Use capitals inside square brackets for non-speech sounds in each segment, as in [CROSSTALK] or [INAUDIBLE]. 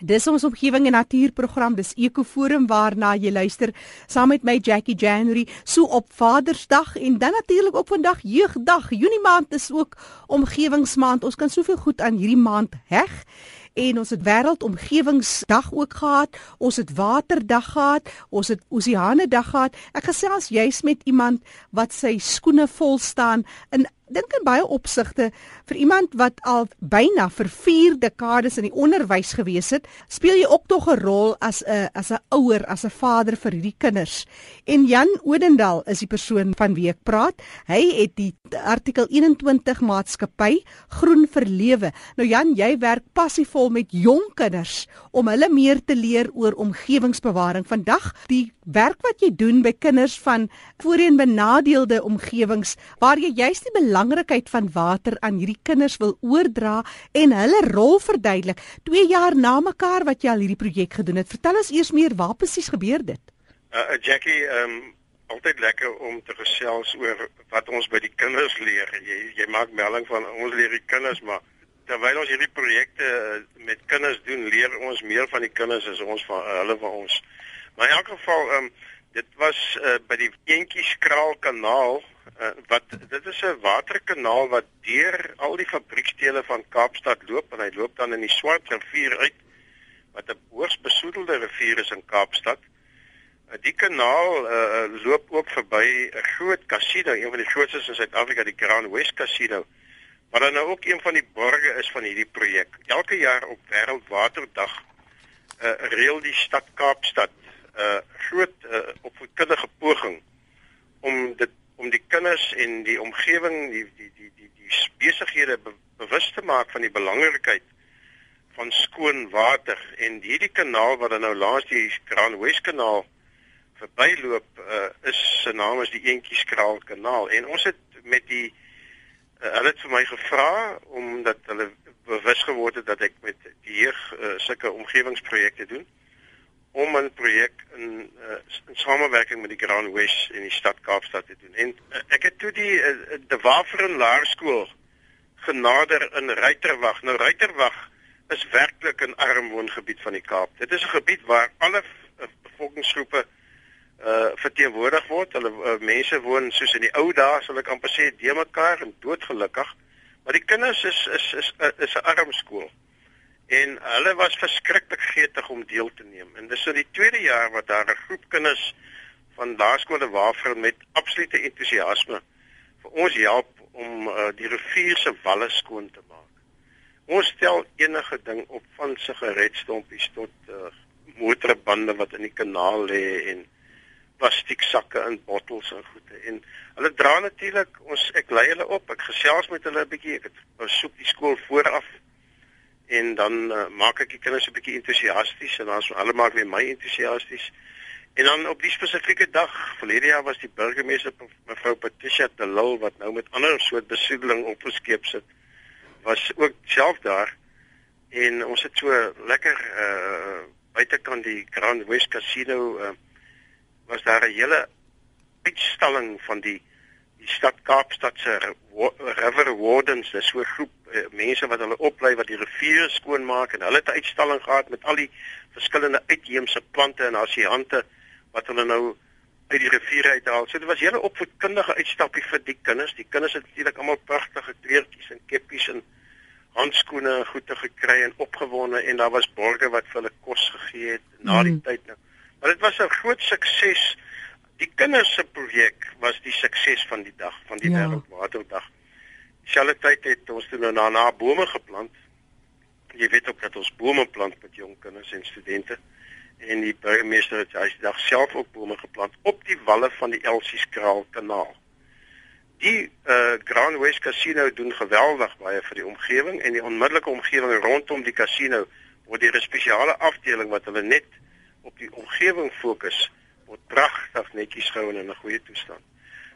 Dis ons omgewing en natuurprogram, dis Ekoforum waarna jy luister saam met my Jackie January so op Vadersdag en dan natuurlik op vandag Jeugdag. Junie maand is ook omgewingsmaand. Ons kan soveel goed aan hierdie maand heg. En ons het wêreldomgewingsdag ook gehad. Ons het waterdag gehad. Ons het oseane dag gehad. Ek gesels juis met iemand wat sy skoene vol staan in dink in baie opsigte vir iemand wat al byna vir 4 dekades in die onderwys gewees het, speel jy ook tog 'n rol as 'n as 'n ouer, as 'n vader vir hierdie kinders. En Jan Odendal is die persoon van wie ek praat. Hy het die artikel 21 maatskappy Groen vir Lewe. Nou Jan, jy werk passievol met jong kinders om hulle meer te leer oor omgewingsbewaring. Vandag die werk wat jy doen by kinders van voorheen benadeelde omgewings waar jy juist die belangrikheid van water aan hierdie kinders wil oordra en hulle rol verduidelik. 2 jaar na mekaar wat jy al hierdie projek gedoen het. Vertel ons eers meer waar presies gebeur dit? Uh, Jackie, ehm um, altyd lekker om te gesels oor wat ons by die kinders leer. Jy jy maak melding van ons leer die kinders, maar terwyl ons hierdie projekte uh, met kinders doen, leer ons meer van die kinders as ons van uh, hulle van ons. Maar in elk geval, ehm um, dit was uh, by die Eentjieskraal kanaal uh, wat dit is 'n waterkanaal wat deur al die fabriekstele van Kaapstad loop en hy loop dan in die Swart rivier uit wat 'n hoogs besoedelde rivier is in Kaapstad. Uh, die kanaal uh, loop ook verby 'n groot kasino, een van die grootste in Suid-Afrika, die Grand West Casino. Maar dan nou ook een van die borge is van hierdie projek. Elke jaar op Wêreldwaterdag uh, reël die stad Kaapstad 'n uh, groot uh, opvoedkundige poging om dit om die kinders en die omgewing die die die die die besighede be, bewus te maak van die belangrikheid van skoon water en hierdie kanaal wat dan nou langs die Grand West kanaal verbyloop uh, is se naam is die Eentjieskraal kanaal en ons het met die uh, hulle het vir my gevra omdat hulle bewus geword het dat ek met die jeug uh, sulke omgewingsprojekte doen om 'n projek in uh, in samewerking met die Grand West in die stad Kaapstad te doen. En uh, ek het toe die uh, die Waferen Laerskool genader in Ruiterwag. Nou Ruiterwag is werklik 'n arm woongebied van die Kaap. Dit is 'n gebied waar alle bevolkingsgroepe uh verteenwoordig word. Hulle uh, mense woon soos in die ou dae, sal ek amper sê, de mekaar en doodgelukkig. Maar die kinders is is is is 'n arm skool en hulle was verskriklik gretig om deel te neem. En dis in die tweede jaar wat daar 'n groep kinders van laerskole waarvoor met absolute entoesiasme vir ons help om uh, die rivier se walle skoon te maak. Ons stel enige ding op van sigaretstompies tot uh, motorbande wat in die kanaal lê en plastieksakke in bottels en goede. En hulle dra natuurlik ons ek lei hulle op ek gesels met hulle 'n bietjie ek het besoek die skool vooraf. En dan uh, maak ek die kinders 'n bietjie entoesiasties en dan hulle maak weer my entoesiasties. En dan op die spesifieke dag, verlede jaar was die burgemeester mevrou Patricia de Lille wat nou met ander soort besoedeling opgeskeep sit, was ook self daar. En ons het so lekker uh buitekant die Grand West Casino uh was daar 'n hele uitstalling van die die stad Kaapstad se River Wardens, dis so 'n groep uh, mense wat hulle oplei wat die riviere skoonmaak en hulle het 'n uitstalling gehad met al die verskillende uitheemse plante en asiante wat hulle nou uit die riviere uithaal. So dit was hele opvoedkundige uitstappie vir die kinders. Die kinders het natuurlik almal pragtige kleertjies en keppies en handskoene en goede gekry en opgewonde en daar was borgers wat vir hulle kos gegee het na die mm. tyd nou. Maar dit was 'n groot sukses. Die kinders se projek was die sukses van die dag, van die ja. wêreldwaterdag. Selfe tyd het ons toe nou na na bome geplant. Jy weet ook dat ons bome plant met jong kinders en studente en die burgemeester het hy dag self ook bome geplant op die walle van die Elsieskraal kanaal. Die uh Grand West Casino doen geweldig baie vir die omgewing en die onmiddellike omgewing rondom die casino word deur 'n spesiale afdeling wat hulle net op die omgewing fokus word pragtig netjies gehou en in 'n goeie toestand.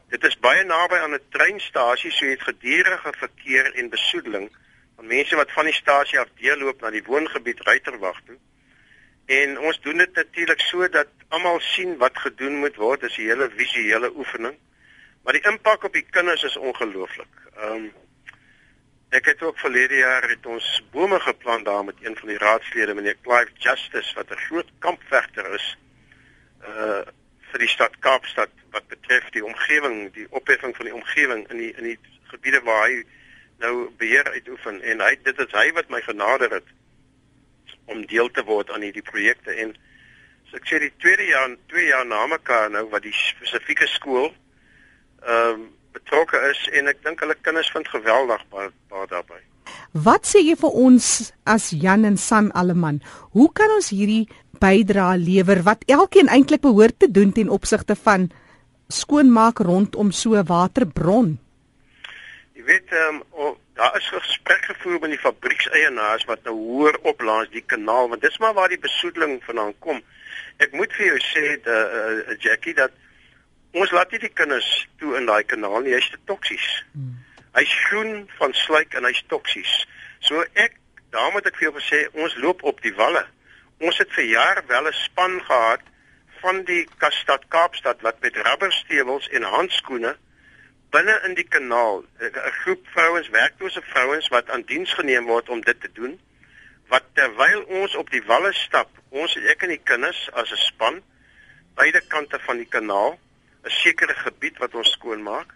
Dit is baie naby aan 'n treinstasie, so jy het gedurende verkeer en besoedeling van mense wat van die stasie af deurloop na die woongebied Ruiterwag toe. En ons doen dit natuurlik sodat almal sien wat gedoen moet word, dis 'n hele visuele oefening. Maar die impak op die kinders is ongelooflik. Ehm um, Ek het ook verlede jaar het ons bome geplant daar met een van die raadslede meneer Clive Justice wat 'n groot kampvegter is uh vir die stad Kaapstad wat betref die omgewing, die opheffing van die omgewing in die in die gebiede waar hy nou beheer uitoefen. En hy dit is hy wat my genader het om deel te word aan hierdie projekte. En so ek sê die tweede jaar twee jaar na mekaar nou wat die spesifieke skool ehm um, betrokke is en ek dink hulle kinders vind geweldig baie baie daarbey. Wat sê jy vir ons as Jan en San Alleman? Hoe kan ons hierdie bydrae lewer wat elkeen eintlik behoort te doen ten opsigte van skoonmaak rondom so 'n waterbron? Jy weet ehm um, daar is gesprek gevoer met die fabriekseienaars wat nou hoër oplaas die kanaal want dis maar waar die besoedeling vandaan kom. Ek moet vir jou sê dat uh, uh, Jackie dat ons laat nie die kinders toe in daai kanaal nie, hy's te toksies. Hmm. Hy's groen van sluik en hy's toksies. So ek, daarom het ek vir jou gesê ons loop op die walle. Ons het vir jaar wel 'n span gehad van die Kastad Kaapstad wat met rubberstewels en handskoene binne in die kanaal 'n groep vrouens, werklose vrouens wat aan diens geneem word om dit te doen. Wat terwyl ons op die walle stap, ons ek en die kinders as 'n span beide kante van die kanaal 'n sekere gebied wat ons skoonmaak.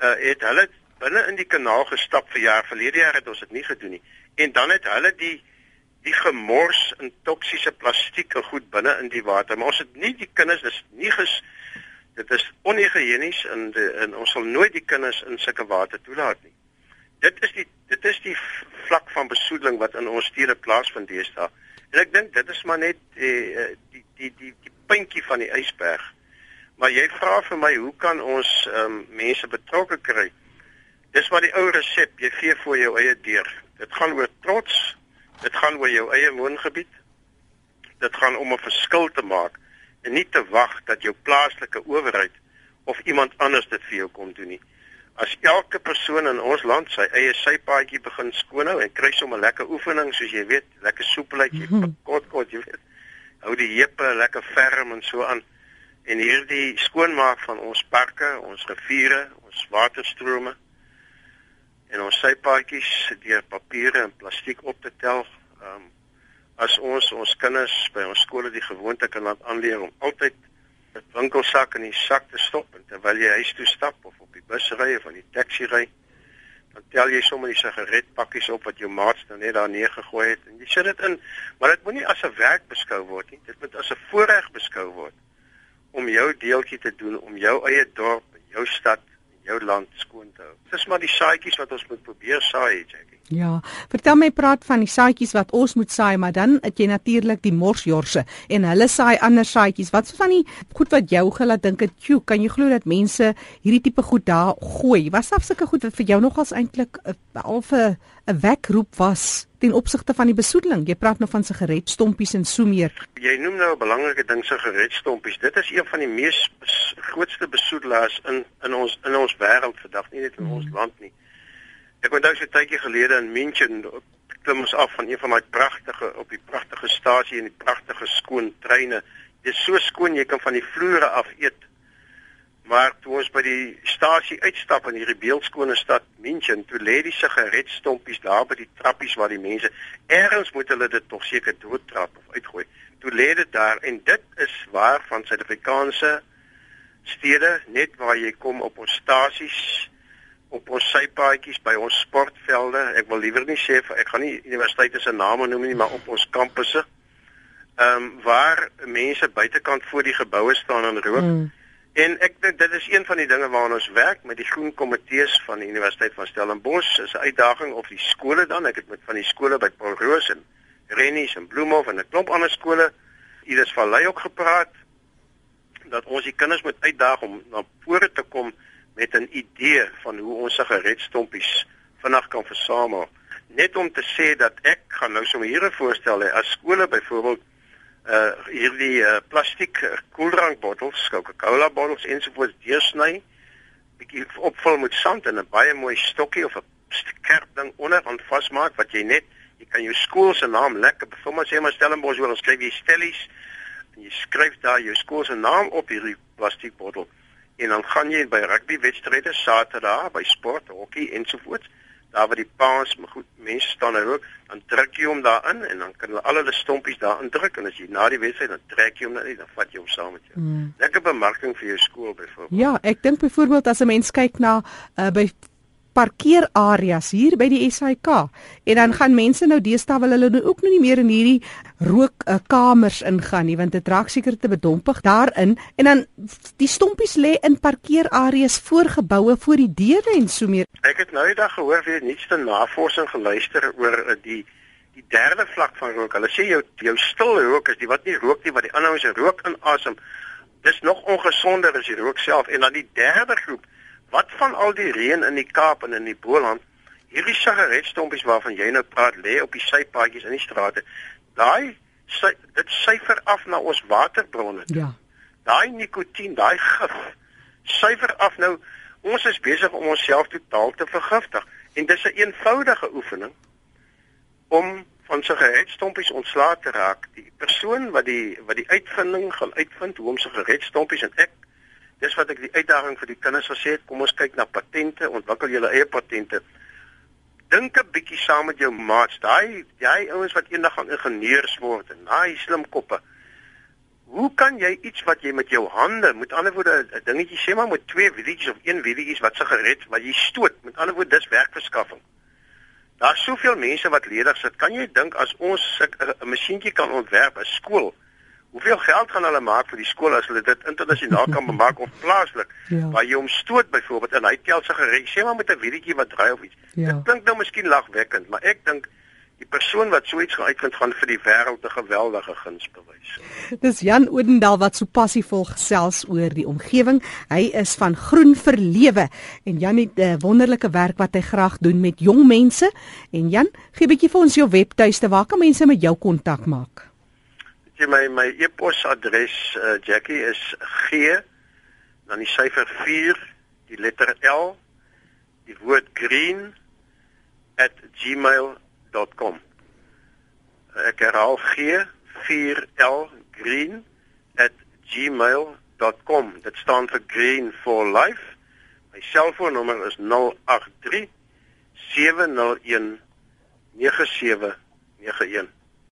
Uh het hulle binne in die kanaal gestap vir jaar verlede jaar het ons dit nie gedoen nie. En dan het hulle die die gemors in toksiese plastiek en goed binne in die water. Maar ons het nie die kinders dis nie ges dit is onhygiënies en en ons sal nooit die kinders in sulke water toelaat nie. Dit is die dit is die vlak van besoedeling wat in ons stede plaasvind deesdae. En ek dink dit is maar net die die die die, die puntjie van die ysberg. Maar jy vra vir my hoe kan ons ehm um, mense betrokke kry? Dis maar die ou resep, jy gee voor jou eie deur. Dit gaan oor trots. Dit gaan oor jou eie woongebied. Dit gaan om 'n verskil te maak en nie te wag dat jou plaaslike owerheid of iemand anders dit vir jou kom doen nie. As elke persoon in ons land sy eie sypaadjie begin skoonhou en kry sommer lekker oefening soos jy weet, lekker soepelheid, jy mhm. kort kort jy weet. Hou die heupe lekker ferm en so aan en hierdie skoonmaak van ons parke, ons riviere, ons waterstrome en ons sypaadjies deur papiere en plastiek op te tel. Ehm um, as ons ons kinders by ons skole die gewoonte kan laat aanleer om altyd 'n winkelsak in die sak te stop en terwyl jy huis toe stap of op die bus ry of van die taxi ry, dan tel jy sommer die sigaretpakkies op wat jou maats nou net daar neergegooi het en jy sit dit in, maar dit moenie as 'n werk beskou word nie. Dit moet as 'n voorreg beskou word om jou deeltjie te doen om jou eie dorp, jou stad, jou land skoon te hou. Dis maar die saadjies wat ons moet probeer saai, Jackie. Ja, vertel my praat van die saadjies wat ons moet saai, maar dan het jy natuurlik die morsjorse en hulle saai ander saadjies. Wat van die goed wat jou gelaat dink het, "Tjoe, kan jy glo dat mense hierdie tipe goed daar gooi?" Was daar sulke goed wat vir jou nogals eintlik 'n halfe 'n wekroep was ten opsigte van die besoedeling. Jy praat nou van sigaretstompies en so meer. Jy noem nou 'n belangrike ding sigaretstompies. Dit is een van die mees grootste besoedelaars in in ons in ons wêreld vandag, nie net in hmm. ons land nie. Ek onthou so 'n tydjie gelede in München klim ons af van een van daai pragtige op die pragtige stasie en die pragtige skoon treine. Dit is so skoon jy kan van die vloere af eet Maar toe ons by die stasie uitstap in hierdie beeldskone stad München, toe lê die sigaretstompies daar by die trappies waar die mense ergens moet hulle dit tog seker doodtrap of uitgooi. Toe lê dit daar en dit is waar van Suid-Afrikaanse stede net waar jy kom op ons stasies op ons sypaadjies by ons sportvelde. Ek wil liewer nie sê ek gaan nie universiteite se name noem nie, maar op ons kampusse. Ehm um, waar mense buitekant voor die geboue staan en rook. Mm En ek dink dit is een van die dinge waaraan ons werk met die groen komitees van die Universiteit van Stellenbosch. Is 'n uitdaging of die skole dan, ek het met van die skole by Paul Roos en Rennies en Bloemhof en 'n klomp ander skole Iris Vallei ook gepraat dat ons die kinders moet uitdaag om na vore te kom met 'n idee van hoe ons sigaretstompies vinnig kan versamel. Net om te sê dat ek gaan nou sommer hier 'n voorstel hê as skole byvoorbeeld uh hierdie uh, plastiek uh, koeldrankbottels, Coca-Cola bottels ensovoorts deursny, bietjie opvul met sand en 'n baie mooi stokkie of 'n skerp ding onder aan vasmaak wat jy net jy kan jou skool se naam lekker byvoorbeeld sê maar Stellenbosch wil skryf jy stellies en jy skryf daar jou skool se naam op hierdie plastiekbottel en dan gaan jy by rugbywedstryde Saterdag by sport, hokkie ensovoorts daar waar die paas, maar goed, mense staan nou ook, dan druk jy hom daarin en dan kan hulle al hulle stompies daarin druk en as jy na die wedstryd dan trek jy hom net dan vat jy hom saam met jou. Mm. Lekker bemarking vir jou skool byvoorbeeld. Ja, ek dink byvoorbeeld as 'n mens kyk na uh, by parkeerareas hier by die SAK en dan gaan mense nou deesdae wil hulle nou ook nou nie meer in hierdie rook uh, kamers ingaan nie want dit raak seker te bedompig daarin. En dan die stompies lê in parkeerareas voor geboue voor die deure en so meer. Ek het nou die dag gehoor weer nuutste navorsing geluister oor uh, die die derde vlak van rook. Hulle sê jou jou stil rook is die wat nie rook nie wat die mense rook inasem dis nog ongesonder as die rook self. En dan die derde groep Wat van al die reën in die Kaap en in die Boland? Hierdie sigaretstompies waarvan jy nou praat, lê op die sypaadjies in die strate. Daai sy, dit syfer af na ons waterbronne. Ja. Daai nikotien, daai gif syfer af nou. Ons is besig om onsself totaal te vergiftig en dis 'n een eenvoudige oefening om van sigaretstompies ontslae te raak. Die persoon wat die wat die uitvinding gaan uitvind hoe om sigaretstompies en ek dis wat ek die uitdaging vir die kinders gesê het, kom ons kyk na patente, ontwikkel julle eie patente. Dink 'n bietjie saam met jou maats, daai daai ouens wat eendag gaan ingenieurs word en daai slim koppe. Hoe kan jy iets wat jy met jou hande, met ander woorde 'n dingetjie sê maar met twee wielietjies of een wielietjies wat sigaret wat jy stoot, met ander woorde dis werkverskaffing. Daar's soveel mense wat ledig sit. Kan jy dink as ons 'n masjienkie kan ontwerp, 'n skool Hoeveel geld gaan hulle maak vir die skool as hulle dit internasionaal kan [LAUGHS] bemaak of plaaslik? Ja. Waar jy hom stoot byvoorbeeld en hy tel sy gereg, sê maar met 'n wielietjie wat draai of iets. Ja. Dit klink nou miskien lagwekkend, maar ek dink die persoon wat so iets geuitvind gaan vir die wêreld 'n geweldige guns bewys. Dis Jan Odendal wat so passievol gesels oor die omgewing. Hy is van Groen vir Lewe en Jan het 'n wonderlike werk wat hy graag doen met jong mense. En Jan, gee 'n bietjie vir ons jou webtuiste, waar kan mense met jou kontak maak? Jy my my e-posadres uh, Jackie is G dan die syfer 4 die letter L die woord green @gmail.com ek herhaal G 4L green @gmail.com dit staan vir green for life. My selfoonnommer is 083 701 9791